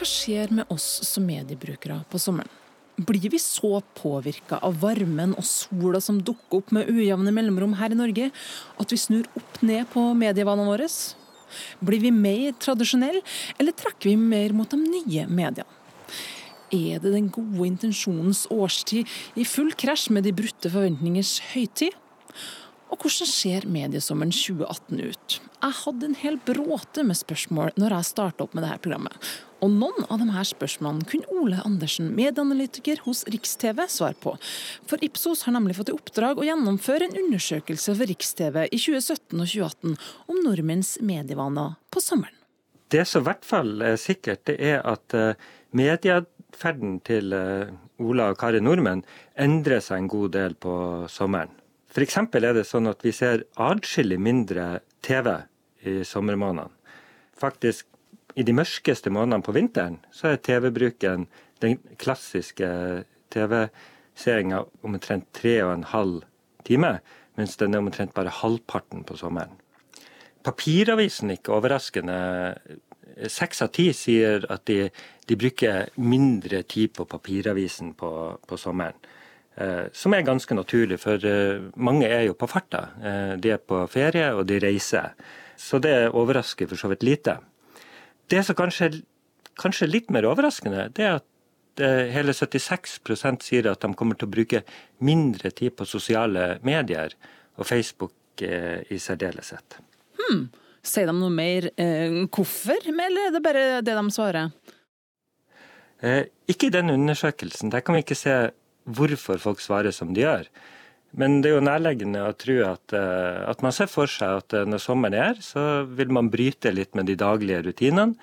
Hva skjer med oss som mediebrukere på sommeren? Blir vi så påvirka av varmen og sola som dukker opp med ujevne mellomrom her i Norge, at vi snur opp ned på medievanene våre? Blir vi mer tradisjonelle, eller trekker vi mer mot de nye mediene? Er det den gode intensjonens årstid i full krasj med de brutte forventningers høytid? Og hvordan ser mediesommeren 2018 ut? Jeg hadde en hel bråte med spørsmål når jeg starta opp med dette programmet. Og noen av de her spørsmålene kunne Ole Andersen, medieanalytiker hos Riks-TV, svare på. For Ipsos har nemlig fått i oppdrag å gjennomføre en undersøkelse for Riks-TV i 2017 og 2018 om nordmenns medievaner på sommeren. Det som i hvert fall er sikkert, det er at eh, medieferden til eh, Ola og Kari Nordmenn endrer seg en god del på sommeren. F.eks. er det sånn at vi ser adskillig mindre TV i sommermånedene. Faktisk, i de mørkeste månedene på vinteren, så er TV-bruken den klassiske TV-seeringa omtrent tre og en halv time, mens den er omtrent bare halvparten på sommeren. Papiravisen, ikke overraskende, seks av ti sier at de, de, bruker mindre tid på papiravisen på, på sommeren. Eh, som er ganske naturlig, for eh, mange er jo på farta. Eh, de er på ferie, og de reiser. Så det overrasker for så vidt lite. Det som kanskje, kanskje er litt mer overraskende, det er at hele 76% sier at de kommer til å bruke mindre tid på sosiale medier, og Facebook i særdeleshet. Hmm. Sier de noe mer eh, hvorfor, eller er det bare det de svarer? Eh, ikke i den undersøkelsen. Der kan vi ikke se hvorfor folk svarer som de gjør. Men det er jo nærleggende å tro at, eh, at, man ser for seg at eh, når sommeren er, så vil man bryte litt med de daglige rutinene.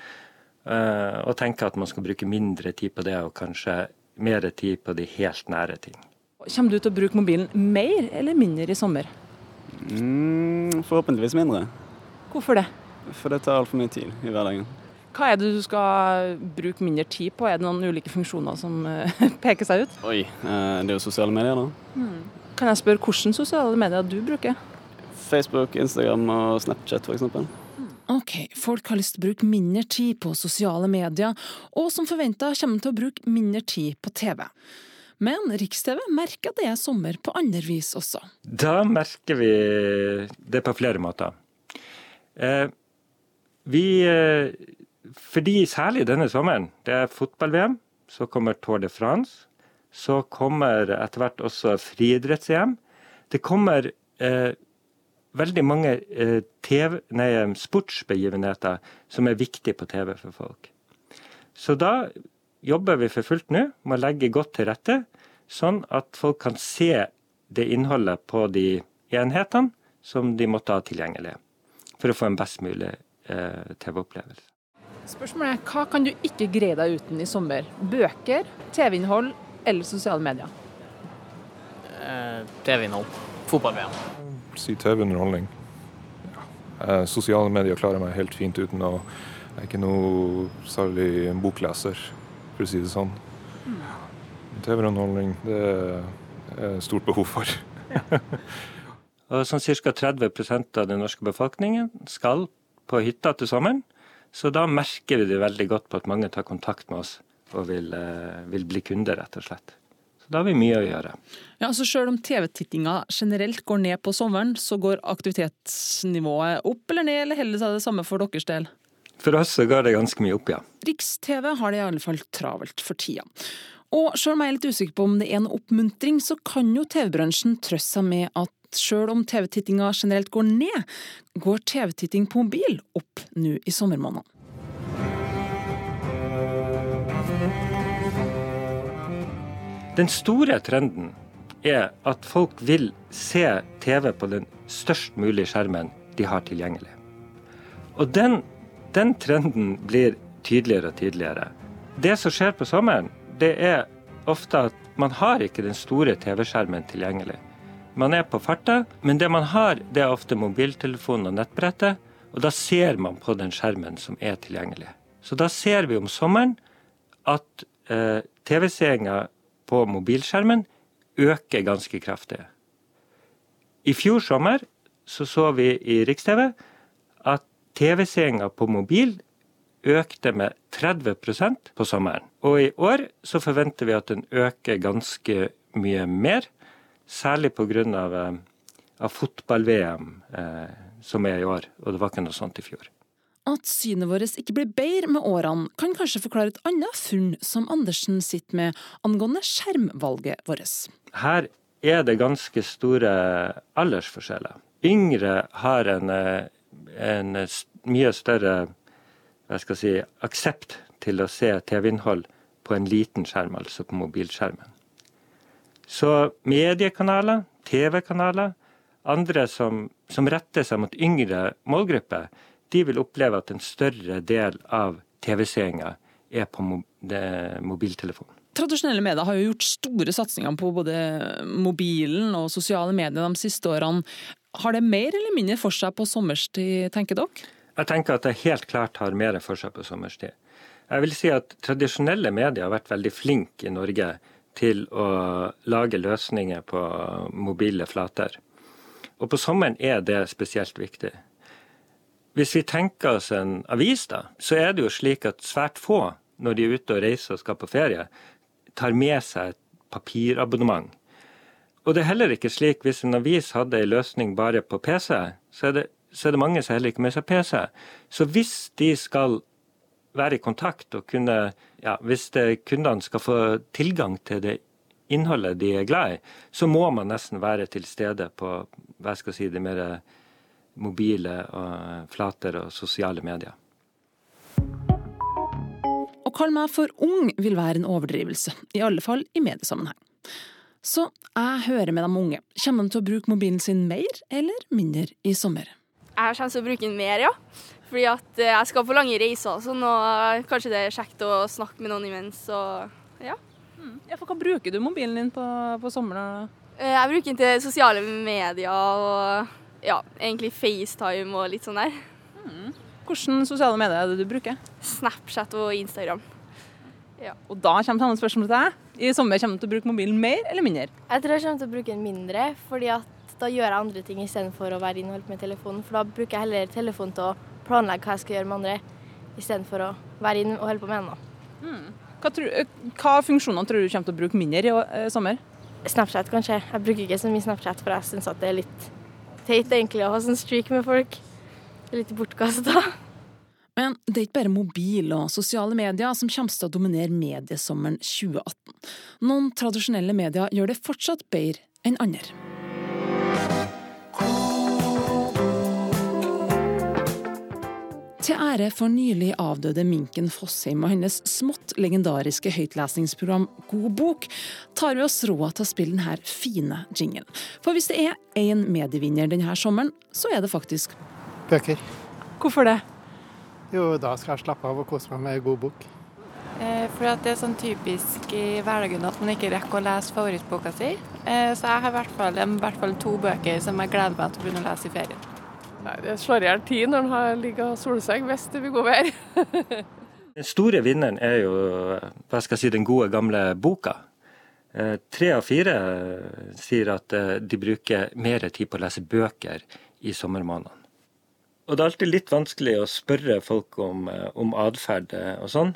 Eh, og tenke at man skal bruke mindre tid på det, og kanskje mer tid på de helt nære ting. Kommer du til å bruke mobilen mer eller mindre i sommer? Mm, forhåpentligvis mindre. Hvorfor det? For det tar altfor mye tid i hverdagen. Hva er det du skal bruke mindre tid på? Er det noen ulike funksjoner som peker seg ut? Oi, eh, det er jo sosiale medier, da. Hmm. Kan jeg spørre hvilke sosiale medier du bruker? Facebook, Instagram og Snapchat f.eks. Ok, folk har lyst til å bruke mindre tid på sosiale medier, og som forventa kommer de til å bruke mindre tid på TV. Men Riks-TV merker det er sommer på andre vis også. Da merker vi det på flere måter. Eh, vi eh, fordi særlig denne sommeren, det er fotball-VM, så kommer Tour de France. Så kommer etter hvert også friidretts-EM. Det kommer eh, veldig mange eh, TV, nei, sportsbegivenheter som er viktige på TV for folk. Så da jobber vi for fullt nå med å legge godt til rette, sånn at folk kan se det innholdet på de enhetene som de måtte ha tilgjengelig, for å få en best mulig eh, TV-opplevelse. Spørsmålet er hva kan du ikke greie deg uten i sommer? Bøker, TV-innhold eller sosiale medier? Eh, TV-innhold. Fotball-VM. Si TV-underholdning. Ja. Eh, sosiale medier klarer meg helt fint uten å Jeg er ikke noe særlig bokleser, for å si det sånn. Mm. TV-underholdning, det er stort behov for. Og sånn Ca. 30% av den norske befolkningen skal på hytta til sommeren. Så da merker vi det veldig godt på at mange tar kontakt med oss og vil, eh, vil bli kunder, rett og slett. Så da har vi mye å gjøre. Ja, så Selv om TV-tittinga generelt går ned på sommeren, så går aktivitetsnivået opp eller ned, eller heller seg det samme for deres del? For oss så går det ganske mye opp, ja. Riks-TV har det i alle fall travelt for tida. Og selv om jeg er litt usikker på om det er en oppmuntring, så kan jo TV-bransjen trøste seg med at sjøl om TV-tittinga generelt går ned, går TV-titting på mobil opp nå i sommermånedene. Den store trenden er at folk vil se TV på den størst mulige skjermen de har tilgjengelig. Og den, den trenden blir tydeligere og tydeligere. Det som skjer på sommeren, det er ofte at man har ikke den store TV-skjermen tilgjengelig. Man er på farta, men det man har, det er ofte mobiltelefonen og nettbrettet. Og da ser man på den skjermen som er tilgjengelig. Så da ser vi om sommeren at eh, TV-seeringa på mobilskjermen øker ganske kraftig. I fjor sommer så, så vi i Riks-TV at TV-seeringa på mobil økte med 30% på sommeren. Og i år så forventer vi at den øker ganske mye mer, særlig pga. Av, av fotball-VM eh, som er i år, og det var ikke noe sånt i fjor. At synet vårt ikke blir bedre med årene, kan kanskje forklare et annet funn som Andersen sitter med angående skjermvalget vårt. Her er det ganske store aldersforskjeller. Yngre har en, en mye større jeg skal si, aksept til å se TV-innhold på en liten skjerm, altså på mobilskjermen. Så mediekanaler, TV-kanaler, andre som, som, retter seg mot yngre målgrupper, de vil oppleve at en større del av TV-seeringa er på mobiltelefonen. Tradisjonelle medier har jo gjort store satsinger på både mobilen og sosiale medier de siste årene. Har det mer eller mindre for seg på sommerstid, tenker dere? Jeg tenker at det helt klart har mer for seg på sommerstid. Jeg vil si at tradisjonelle medier har vært veldig flinke i Norge til å lage løsninger på mobile flater. Og på sommeren er det spesielt viktig. Hvis vi tenker oss en avis, da, så er det jo slik at svært få, når de er ute og reiser og skal på ferie, tar med seg et papirabonnement. Og det er heller ikke slik hvis en avis hadde en løsning bare på PC, så er, det, så er det mange som heller ikke med seg PC. Så hvis de skal være i kontakt og kunne ja, Hvis kundene skal få tilgang til det innholdet de er glad i, så må man nesten være til stede på hva skal jeg si, de mer mobile og flater og sosiale medier. Å kalle meg for ung vil være en overdrivelse, i alle fall i mediesammenheng. Så jeg hører med de unge. Kommer de til å bruke mobilen sin mer eller mindre i sommer? Jeg kommer til å bruke den mer, ja. Fordi at eh, jeg skal på lange reiser sånn, og kanskje det er kjekt å snakke med noen imens. Og, ja. Mm. ja. For hva bruker du mobilen din på, på sommeren? Eh, jeg bruker den til sosiale medier og ja, egentlig FaceTime og litt sånn der. Mm. Hvilke sosiale medier er det du bruker? Snapchat og Instagram. Ja. Og da kommer et annet spørsmål til deg. I sommer kommer du til å bruke mobilen mer eller mindre? Jeg tror jeg kommer til å bruke den mindre, fordi at da gjør jeg andre ting istedenfor å være innholdt med telefonen. For da bruker jeg heller telefonen til å planlegge hva jeg skal gjøre med andre, istedenfor å være inne og holde på med den. Mm. Hva, tror, eh, hva funksjoner tror du kommer til å bruke mindre i uh, sommer? Snapchat, kanskje. Jeg bruker ikke så mye Snapchat, for jeg syns det er litt teit egentlig å ha sånn streak med folk. Litt bortkasta. Men det er ikke bare mobil og sosiale medier som kommer til å dominere mediesommeren 2018. Noen tradisjonelle medier gjør det fortsatt bedre enn andre. Til ære for nylig avdøde Minken Fossheim og hennes smått legendariske høytlesningsprogram God bok, tar vi oss råd til å spille denne fine jinglen. For hvis det er én medievinner denne sommeren, så er det faktisk Bøker. Hvorfor det? Jo, da skal jeg slappe av og kose meg med god bok. Eh, for det er sånn typisk i hverdagen at man ikke rekker å lese favorittboka si. Eh, så jeg har i hvert, fall, i hvert fall to bøker som jeg gleder meg til å begynne å lese i ferien. Nei, Det slår i hjel tid når en ligger og soler hvis det blir god vær. den store vinneren er jo hva skal jeg si, den gode, gamle boka. Eh, tre av fire sier at eh, de bruker mer tid på å lese bøker i sommermånedene. Og det er alltid litt vanskelig å spørre folk om, eh, om atferd og sånn.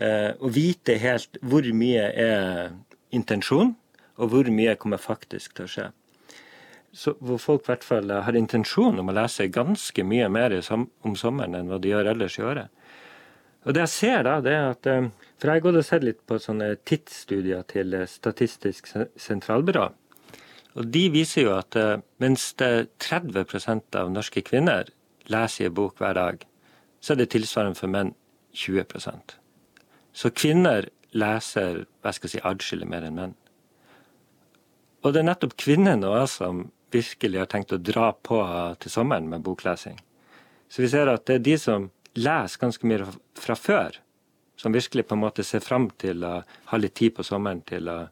Eh, og vite helt hvor mye er intensjon, og hvor mye kommer faktisk til å skje. Så hvor folk i hvert fall har intensjon om å lese ganske mye mer om sommeren enn hva de gjør ellers i året. Og det jeg ser da, det er at For jeg har gått og sett litt på sånne tidsstudier til Statistisk sentralbyrå. Og de viser jo at mens det 30% av norske kvinner leser en bok hver dag, så er det tilsvarende for menn 20% Så kvinner leser hva skal jeg si, adskillig mer enn menn. Og det er nettopp kvinnene også som virkelig har tenkt å dra på til sommeren med boklesing. Så vi ser at det er de som leser ganske mye fra før, som virkelig på en måte ser fram til å ha litt tid på sommeren til å,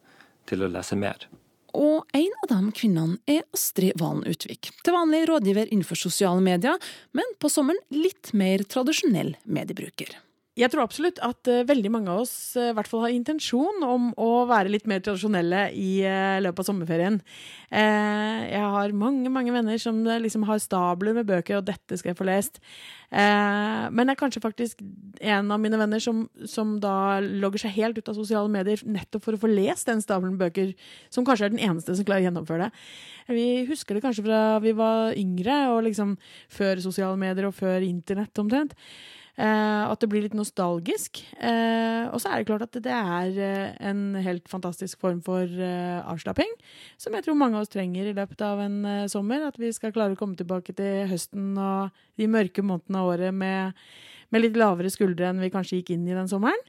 til å lese mer. Og en av de kvinnene er Astrid Valen Utvik. Til vanlig rådgiver innenfor sosiale medier, men på sommeren litt mer tradisjonell mediebruker. Jeg tror absolutt at uh, veldig mange av oss uh, hvert fall har intensjon om å være litt mer tradisjonelle i uh, løpet av sommerferien. jeg har mange mange venner som liksom har stabler med bøker, og dette skal jeg få lest. men det er kanskje faktisk en av mine venner som, som, da logger seg helt ut av sosiale medier nettopp for å få lest den stabelen med bøker, som kanskje er den eneste som klarer å gjennomføre det. Vi husker det kanskje fra vi var yngre, og liksom før sosiale medier og før internett omtrent. Eh, at det blir litt nostalgisk. Eh, og så er det klart at det er eh, en helt fantastisk form for eh, avslapping, som jeg tror mange av oss trenger i løpet av en sommer. At vi skal klare å komme tilbake til høsten og de mørke månedene av året med, med litt lavere skuldre enn vi kanskje gikk inn i den sommeren.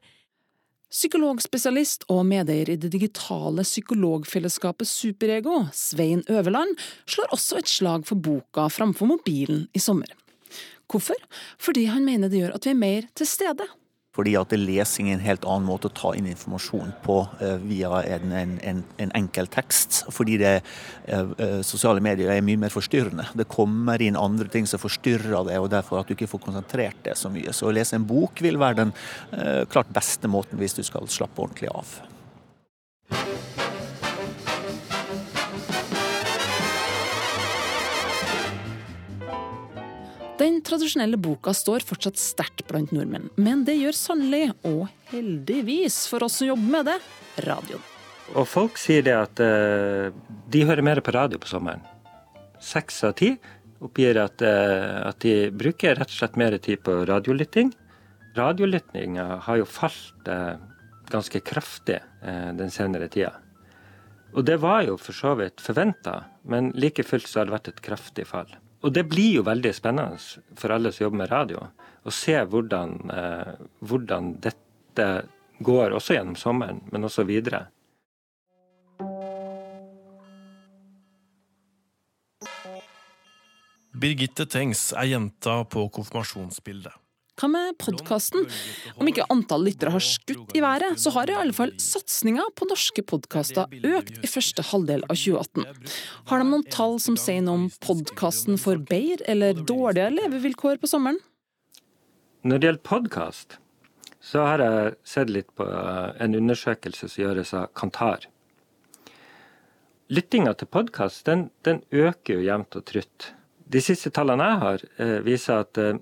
Psykologspesialist og medeier i det digitale psykologfellesskapet Superego, Svein Øverland, slår også et slag for boka framfor mobilen i sommer. Hvorfor? Fordi han mener det gjør at vi er mer til stede. Fordi at lesing er en helt annen måte å ta inn informasjon på uh, via en, en, en, en, enkel tekst. Fordi det, uh, sosiale medier er mye mer forstyrrende. Det kommer inn andre ting som forstyrrer det, og derfor at du ikke får konsentrert det så mye. Så å lese en bok vil være den uh, klart beste måten hvis du skal slappe ordentlig av. Den tradisjonelle boka står fortsatt sterkt blant nordmenn, men det gjør sannelig, og heldigvis for oss som jobber med det, radioen. Og folk sier det at uh, de hører mer på radio på sommeren. Seks av ti oppgir at, uh, at, de bruker rett og slett mer tid på radiolytting. Radiolyttinga har jo falt uh, ganske kraftig den senere tida. Og det var jo for så vidt forventa, men like fullt så har det vært et kraftig fall. Og det blir jo veldig spennende for alle som jobber med radio, å se hvordan, eh, hvordan dette går også gjennom sommeren, men også videre. Birgitte Tengs er jenta på konfirmasjonsbildet. Hva med podkasten? Om ikke antall lyttere har skutt i været, så har i alle fall satsinga på norske podkaster økt i første halvdel av 2018. Har de noen tall som sier noe om podkasten får bedre eller dårligere levevilkår på sommeren? Når det gjelder podkast, så har jeg sett litt på en undersøkelse som gjøres av Kantar. Lyttinga til podkast den, den, øker jo jevnt og trutt. De siste tallene jeg har, eh, viser at eh,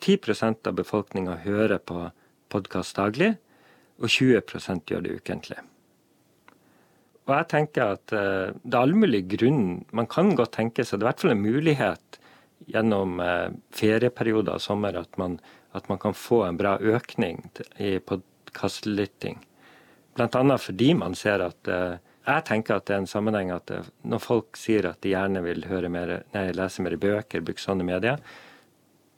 10% av befolkninga hører på podkast daglig, og 20% gjør det ukentlig. Og jeg tenker at uh, det er all mulig grunn Man kan godt tenke seg, det er i hvert fall en mulighet gjennom uh, ferieperioder og sommer at man, at man, kan få en bra økning i podkastlytting. Bl.a. fordi man ser at uh, jeg tenker at det er en sammenheng at når folk sier at de gjerne vil mer, nei, lese mer bøker, bruke sånne medier,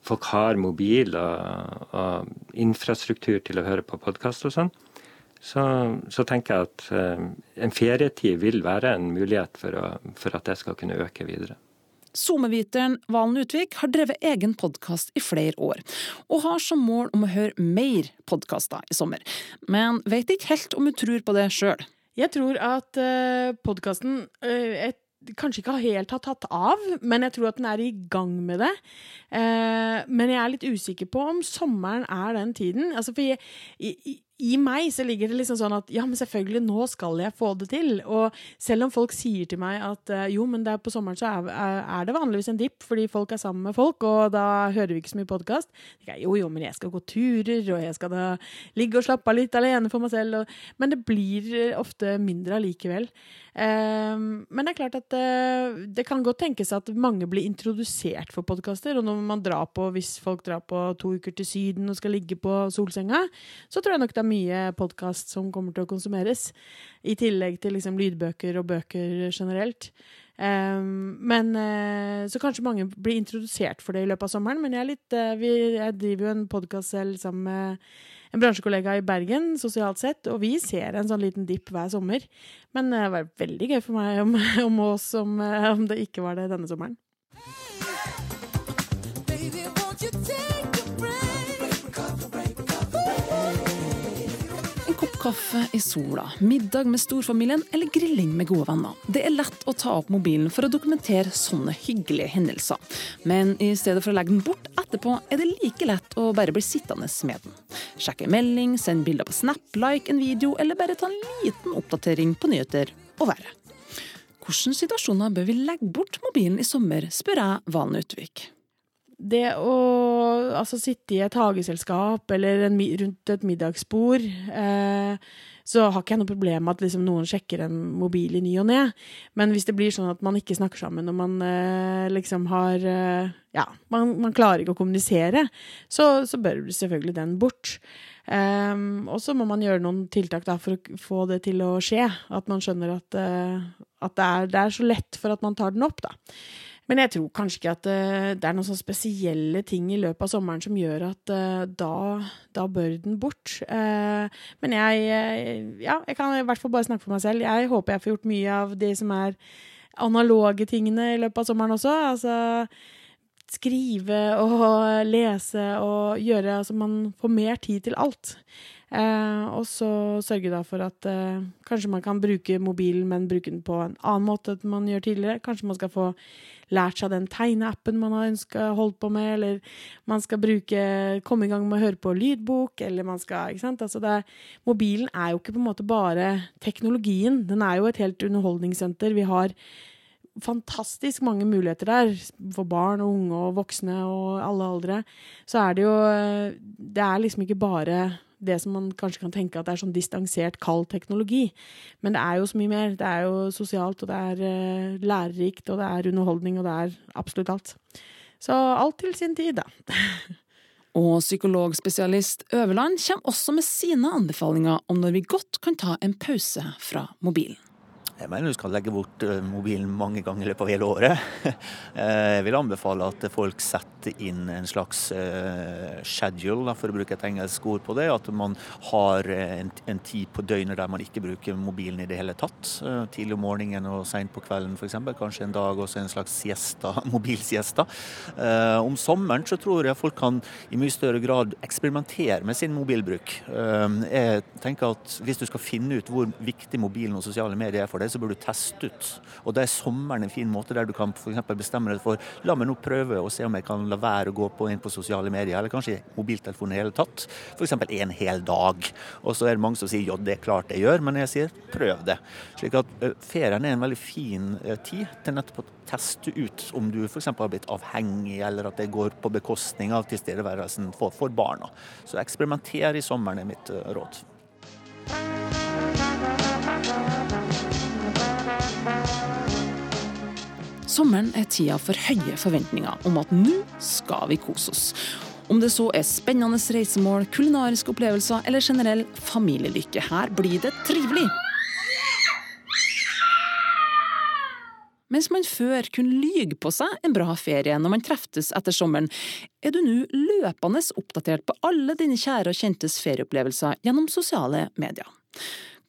folk har mobil og, og, infrastruktur til å høre på podkast og sånn, så, så, tenker jeg at uh, en ferietid vil være en mulighet for, å, for at det skal kunne øke videre. SoMe-viteren Valen Utvik har drevet egen podkast i flere år, og har som mål om å høre mer podkaster i sommer, men vet ikke helt om hun tror på det sjøl. Jeg tror at uh, podkasten uh, kanskje ikke helt har tatt av, men jeg tror at den er i gang med det. Eh, men jeg er litt usikker på om sommeren er den tiden. Altså, for jeg, i, i meg så ligger det liksom sånn at ja, men selvfølgelig, nå skal jeg få det til. Og selv om folk sier til meg at uh, jo, men på sommeren så er, er, det vanligvis en dipp, fordi folk er sammen med folk, og da hører vi ikke så mye podkast. Jo, jo, men jeg skal gå turer, og jeg skal da ligge og slappe av litt alene for meg selv. Og, men det blir eh, ofte mindre allikevel. Um, men det er klart at uh, det kan godt tenkes at mange blir introdusert for podkaster. Og når man drar på, hvis folk drar på to uker til Syden og skal ligge på solsenga, så tror jeg nok det er mye podkast som kommer til å konsumeres. I tillegg til liksom lydbøker og bøker generelt. Um, men uh, Så kanskje mange blir introdusert for det i løpet av sommeren. Men jeg, litt, uh, vi, jeg driver jo en podkast selv sammen med en bransjekollega i Bergen, sosialt sett, og vi ser en sånn liten dipp hver sommer. Men det var veldig gøy for meg om, om oss om, om det ikke var det denne sommeren. Kaffe i sola, middag med storfamilien eller grilling med gode venner. Det er lett å ta opp mobilen for å dokumentere sånne hyggelige hendelser. Men i stedet for å legge den bort etterpå, er det like lett å bare bli sittende med den. Sjekke melding, send bilder på Snap, like en video, eller bare ta en liten oppdatering på nyheter og været. Hvilke situasjoner bør vi legge bort mobilen i sommer, spør jeg Valen Utvik det å altså, sitte i et hageselskap eller en, rundt et middagsbord eh, så har ikke jeg noe problem med at liksom, noen sjekker en mobil i ny og ne. Men hvis det blir sånn at man ikke snakker sammen og man eh, liksom har eh, Ja, man, man, klarer ikke å kommunisere, så, så bør selvfølgelig den bort. Um, og så må man gjøre noen tiltak da, for å få det til å skje. At man skjønner at, uh, at det, er, det, er, så lett for at man tar den opp. da. Men jeg tror kanskje ikke at uh, det er noen sånne spesielle ting i løpet av sommeren som gjør at uh, da, da, bør den bort. Uh, men jeg, ja, jeg kan i hvert fall bare snakke for meg selv. Jeg håper jeg får gjort mye av de som er analoge tingene i løpet av sommeren også. Altså skrive og lese og gjøre Altså man får mer tid til alt. Eh, og så sørge da for at eh, kanskje man kan bruke mobilen, men bruke den på en annen måte enn man gjør tidligere. Kanskje man skal få lært seg den tegneappen man har ønska holdt på med, eller man skal bruke, komme i gang med å høre på lydbok, eller man skal ikke sant? Altså er, mobilen er jo ikke på en måte bare teknologien. Den er jo et helt underholdningssenter. Vi har fantastisk mange muligheter der for barn og unge og voksne og alle aldre. Så er det jo Det er liksom ikke bare det som man kanskje kan tenke at er sånn distansert, kald teknologi. Men det er jo så mye mer. Det er jo sosialt, og det er uh, lærerikt, og det er underholdning, og det er absolutt alt. Så alt til sin tid, da. og psykologspesialist Øverland kommer også med sine anbefalinger om når vi godt kan ta en pause fra mobilen. Jeg mener du skal legge bort eh, mobilen mange ganger i løpet av hele året. Eh, jeg vil anbefale at folk setter inn en slags eh, schedule, for å bruke et engelsk ord på det. At man har en, tid på døgnet der man ikke bruker mobilen i det hele tatt. Tidlig om morgenen og seint på kvelden f.eks. Kanskje en dag også en slags siesta, mobilsiesta. Om sommeren så tror jeg folk kan i mye større grad eksperimentere med sin mobilbruk. Jeg tenker at hvis du skal finne ut hvor viktig mobilen og sosiale medier er for deg, det, så bør du teste ut. Og Da er sommeren en fin måte der du kan for bestemme deg for la meg nå prøve og se om jeg kan la være å gå på, inn på sosiale medier, eller kanskje mobiltelefonen i hele tatt. F.eks. en hel dag. Og så er det mange som sier ja, det er klart jeg gjør, men jeg sier prøv det. Slik at ferien er en veldig fin tid til nettopp å teste ut om du f.eks. har blitt avhengig, eller at det går på bekostning av tilstedeværelsen for, for barna. Så eksperimenter i sommeren er mitt råd. Sommeren er tida for høye forventninger om at nå skal vi kose oss. Om det så er spennende reisemål, kulinariske opplevelser eller generell familielykke. Her blir det trivelig! Mens man før kunne lyge på seg en bra ferie når man treftes etter sommeren, er du nå løpende oppdatert på alle dine kjære og kjentes ferieopplevelser gjennom sosiale medier.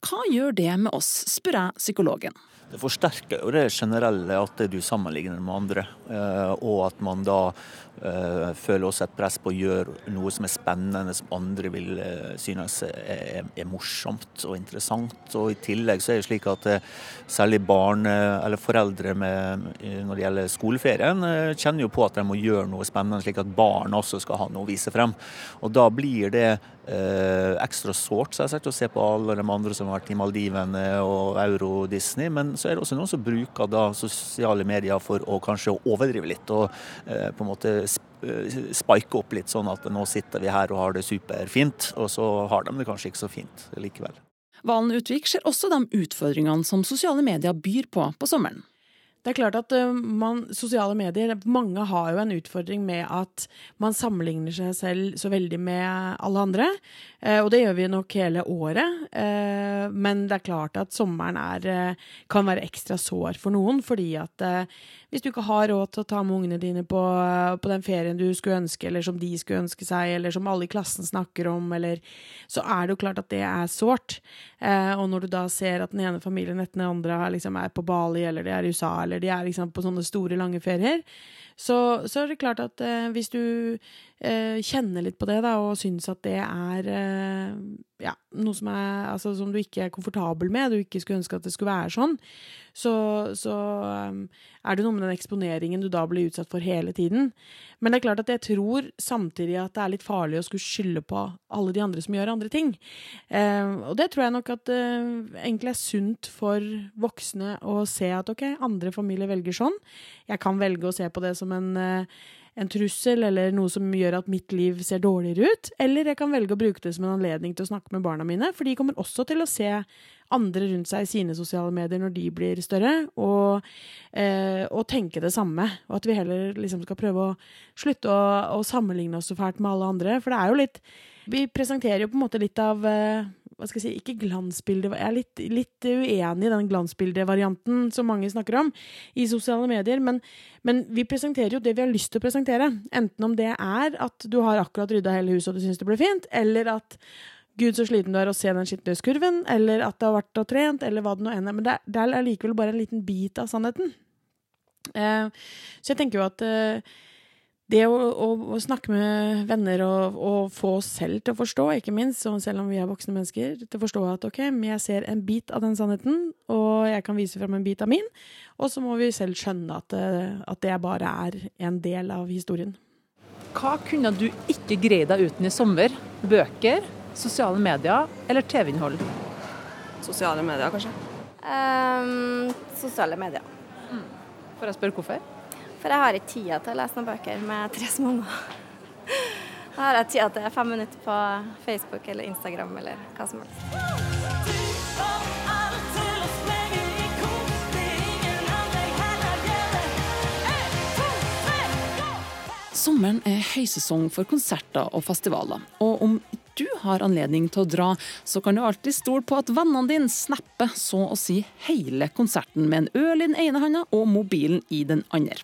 Hva gjør det med oss, spør jeg psykologen. Det forsterker jo det generelle at du sammenligner med andre, eh, og at man da føler også et press på å gjøre noe som er spennende, som andre vil uh, synes er, er, morsomt og interessant. Og I tillegg så er det slik at uh, særlig barn eller foreldre med, når det gjelder skoleferien, kjenner jo på at de må gjøre noe spennende, slik at barn også skal ha noe å vise frem. Og Da blir det ekstra sårt å se på alle de andre som har vært i Maldivene og Euro-Disney, men så er det også noen som bruker da sosiale medier for å kanskje overdrive litt. og på en måte Eh, spike opp litt, sånn at nå sitter vi her og har det superfint, og så har de det kanskje ikke så fint likevel. Valen Utvik ser også de utfordringene som sosiale medier byr på på sommeren. Det er klart at eh, man, sosiale medier Mange har jo en utfordring med at man sammenligner seg selv så veldig med alle andre. Eh, og det gjør vi nok hele året. Eh, men det er klart at sommeren er, kan være ekstra sår for noen, fordi at hvis du ikke har råd til å ta med ungene dine på, på, den ferien du skulle ønske, eller som de skulle ønske seg, eller som alle i klassen snakker om, eller Så er det jo klart at det er sårt. og når du da ser at den ene familien etter den andre liksom er på Bali, eller de er i USA, eller de er liksom på sånne store, lange ferier, så, så er det klart at eh, hvis du eh, kjenner litt på det da, og syns at det er eh, ja, noe som, er, altså, som du ikke er komfortabel med, du ikke skulle ønske at det skulle være sånn, så, så um, er det noe med den eksponeringen du da blir utsatt for hele tiden. Men det er klart at jeg tror samtidig at det er litt farlig å skulle skylde på alle de andre som gjør andre ting. Eh, og det tror jeg nok at det egentlig er sunt for voksne å se at ok, andre familier velger sånn. Jeg kan velge å se på det som en eh, en trussel eller noe som gjør at mitt liv ser dårligere ut. Eller jeg kan velge å bruke det som en anledning til å snakke med barna mine, for de kommer også til å se andre rundt seg i sine sosiale medier når de blir større, og, eh, og tenke det samme. Og at vi heller liksom skal prøve å slutte å, å, sammenligne oss så fælt med alle andre. For det er jo litt Vi presenterer jo på en måte litt av eh, hva skal jeg si, ikke glansbilde Jeg er litt, litt uenig i den glansbildevarianten som mange snakker om i sosiale medier, men, men, vi presenterer jo det vi har lyst til å presentere. Enten om det er at du har akkurat rydda hele huset og du syns det ble fint, eller at Gud, så sliten du er å se den skittløskurven, eller at det har vært og trent, eller hva det nå enn er. Men det, det er likevel bare en liten bit av sannheten. Eh, så jeg tenker jo at eh, det å, å, å, snakke med venner og, og, få oss selv til å forstå, ikke minst, selv om vi er voksne mennesker, til å forstå at ok, jeg ser en bit av den sannheten, og jeg kan vise fram en bit av min, og så må vi selv skjønne at, eh, at det bare er en del av historien. Hva kunne du ikke greie deg uten i sommer? Bøker, sosiale medier eller TV-innhold? Sosiale medier, kanskje. Um, sosiale medier. Mm. Får jeg spørre hvorfor? For jeg har ikke tida til å lese noen bøker med tre små unger. Da har jeg tida til fem minutter på Facebook eller Instagram eller hva som helst. Sommeren er høysesong for konserter og festivaler. Og om du har anledning til å dra, så kan du alltid stole på at vennene dine snapper så å si hele konserten med en øl i den ene handa og mobilen i den andre.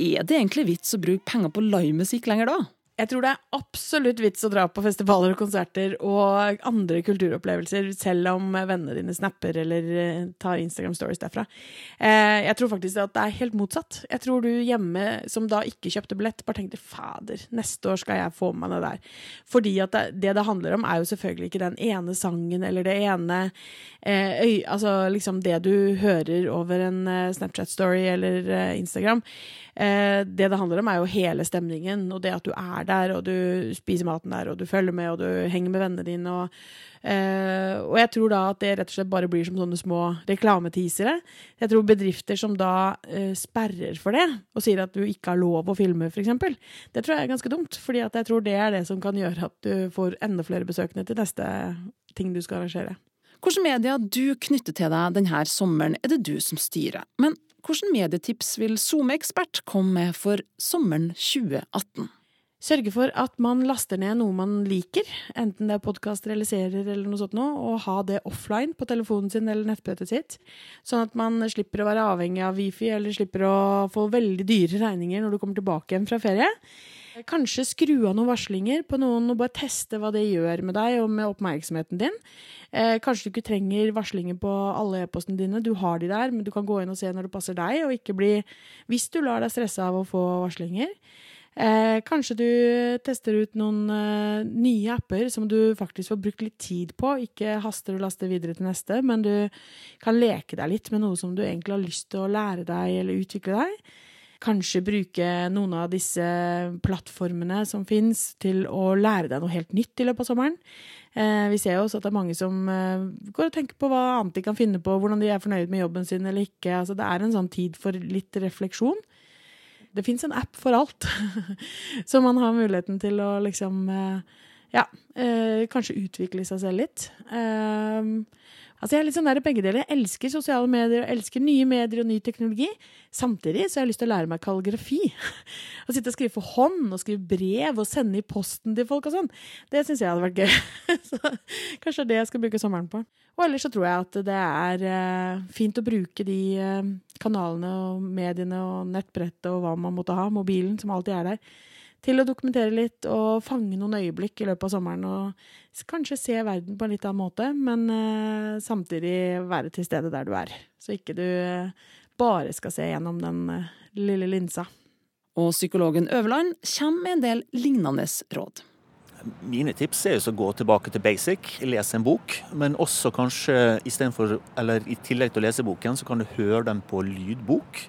Er det egentlig vits å bruke penger på livemusikk lenger da? Jeg tror det er absolutt vits å dra på festivaler og konserter og andre kulturopplevelser, selv om vennene dine snapper eller eh, tar Instagram stories derfra. Eh, jeg tror faktisk at det er helt motsatt. Jeg tror du hjemme som da ikke kjøpte billett, bare tenkte fader, neste år skal jeg få med meg det der. Fordi at det, det handler om, er jo selvfølgelig ikke den ene sangen eller det ene eh, øy, Altså liksom det du hører over en Snapchat-story eller Instagram. det det handler om, er jo hele stemningen og det at du er der, og du spiser maten der, og du følger med, og du henger med vennene dine. Og, eh, og jeg tror da at det rett og slett bare blir som sånne små reklameteasere. Jeg tror bedrifter som da eh, sperrer for det, og sier at du ikke har lov å filme, f.eks., det tror jeg er ganske dumt. fordi jeg tror det er det som kan gjøre at du får enda flere besøkende til neste ting du skal arrangere. Hvilke medier du knytter til deg denne sommeren, er det du som styrer. Men hvilke medietips vil SoMe-ekspert komme med for sommeren 2018? Sørge for at man laster ned noe man liker, enten det er podkaster eller serier eller noe sånt noe, og ha det offline på telefonen sin eller nettbrettet sitt. Sånn at man slipper å være avhengig av wifi, eller slipper å få veldig dyre regninger når du kommer tilbake igjen fra ferie. Kanskje skru av noen varslinger på noen og bare teste hva det gjør med deg og med oppmerksomheten din. Eh, kanskje du ikke trenger varslinger på alle e-postene dine, du har de der, men du kan gå inn og se når det passer deg, og ikke bli Hvis du lar deg stresse av å få varslinger. Eh, kanskje du tester ut noen eh, nye apper som du faktisk får brukt litt tid på. Ikke haster og laster videre til neste, men du kan leke deg litt med noe som du egentlig har lyst til å lære deg eller utvikle deg. Kanskje bruke noen av disse plattformene som fins, til å lære deg noe helt nytt i løpet av sommeren. Eh, vi ser jo også at det er mange som eh, går og tenker på hva annet de kan finne på, hvordan de er fornøyd med jobben sin eller ikke. Altså, det er en sånn tid for litt refleksjon det fins en app for alt. så man har muligheten til å liksom eh, Ja, eh, kanskje utvikle seg selv litt. Altså Jeg er litt sånn der begge deler. Jeg elsker sosiale medier, og elsker nye medier og ny teknologi. Samtidig så har jeg lyst til å lære meg kalligrafi. Å sitte og skrive for hånd, og skrive brev og sende i posten til folk og sånn. Det syns jeg hadde vært gøy. så kanskje det er det jeg skal bruke sommeren på. Og ellers så tror jeg at det er uh, fint å bruke de uh, kanalene og mediene og nettbrettet og hva man måtte ha, mobilen som alltid er der til å dokumentere litt og fange noen øyeblikk i løpet av sommeren. Og kanskje se verden på en litt annen måte, men uh, samtidig være til stede der du er. Så ikke du uh, bare skal se gjennom den uh, lille linsa. Og psykologen Øverland kommer med en del lignende råd. Mine tips er å gå tilbake til basic, lese en bok. Men også kanskje for, i tillegg til å lese boken, så kan du høre den på lydbok.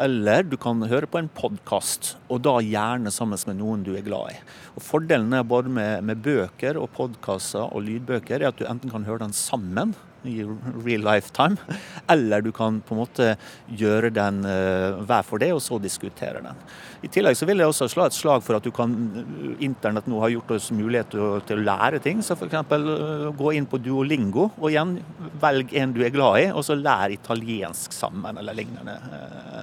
Eller du kan høre på en podkast, og da gjerne sammen med noen du er glad i. Og Fordelen både med, med bøker og podkaster og lydbøker er at du enten kan høre den sammen i real lifetime, eller du kan på en måte gjøre den uh, hver for det, og så diskutere den. I tillegg så vil jeg også slå et slag for at du kan internett nå har gjort oss mulighet til, å lære ting. Så f.eks. Uh, gå inn på Duolingo, og igjen velg en du er glad i, og så lær italiensk sammen, eller lignende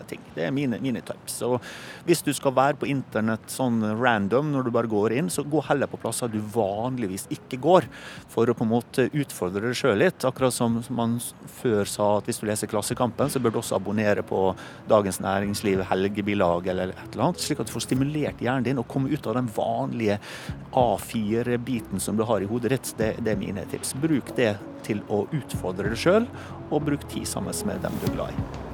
ting. Det er mine, mine tips. Og hvis du skal være på internett sånn random når du bare går inn, så gå heller på plasser du vanligvis ikke går, for å på en måte utfordre deg sjøl litt. Akkurat som man før sa at hvis du leser Klassekampen, så bør du også abonnere på Dagens Næringsliv, helgebilag eller et eller annet, slik at du får stimulert hjernen din og komme ut av den vanlige A4-biten som du har i hodet ditt. Det, det er mine tips. Bruk det til å utfordre deg sjøl, og bruk tid sammen med dem du er glad i.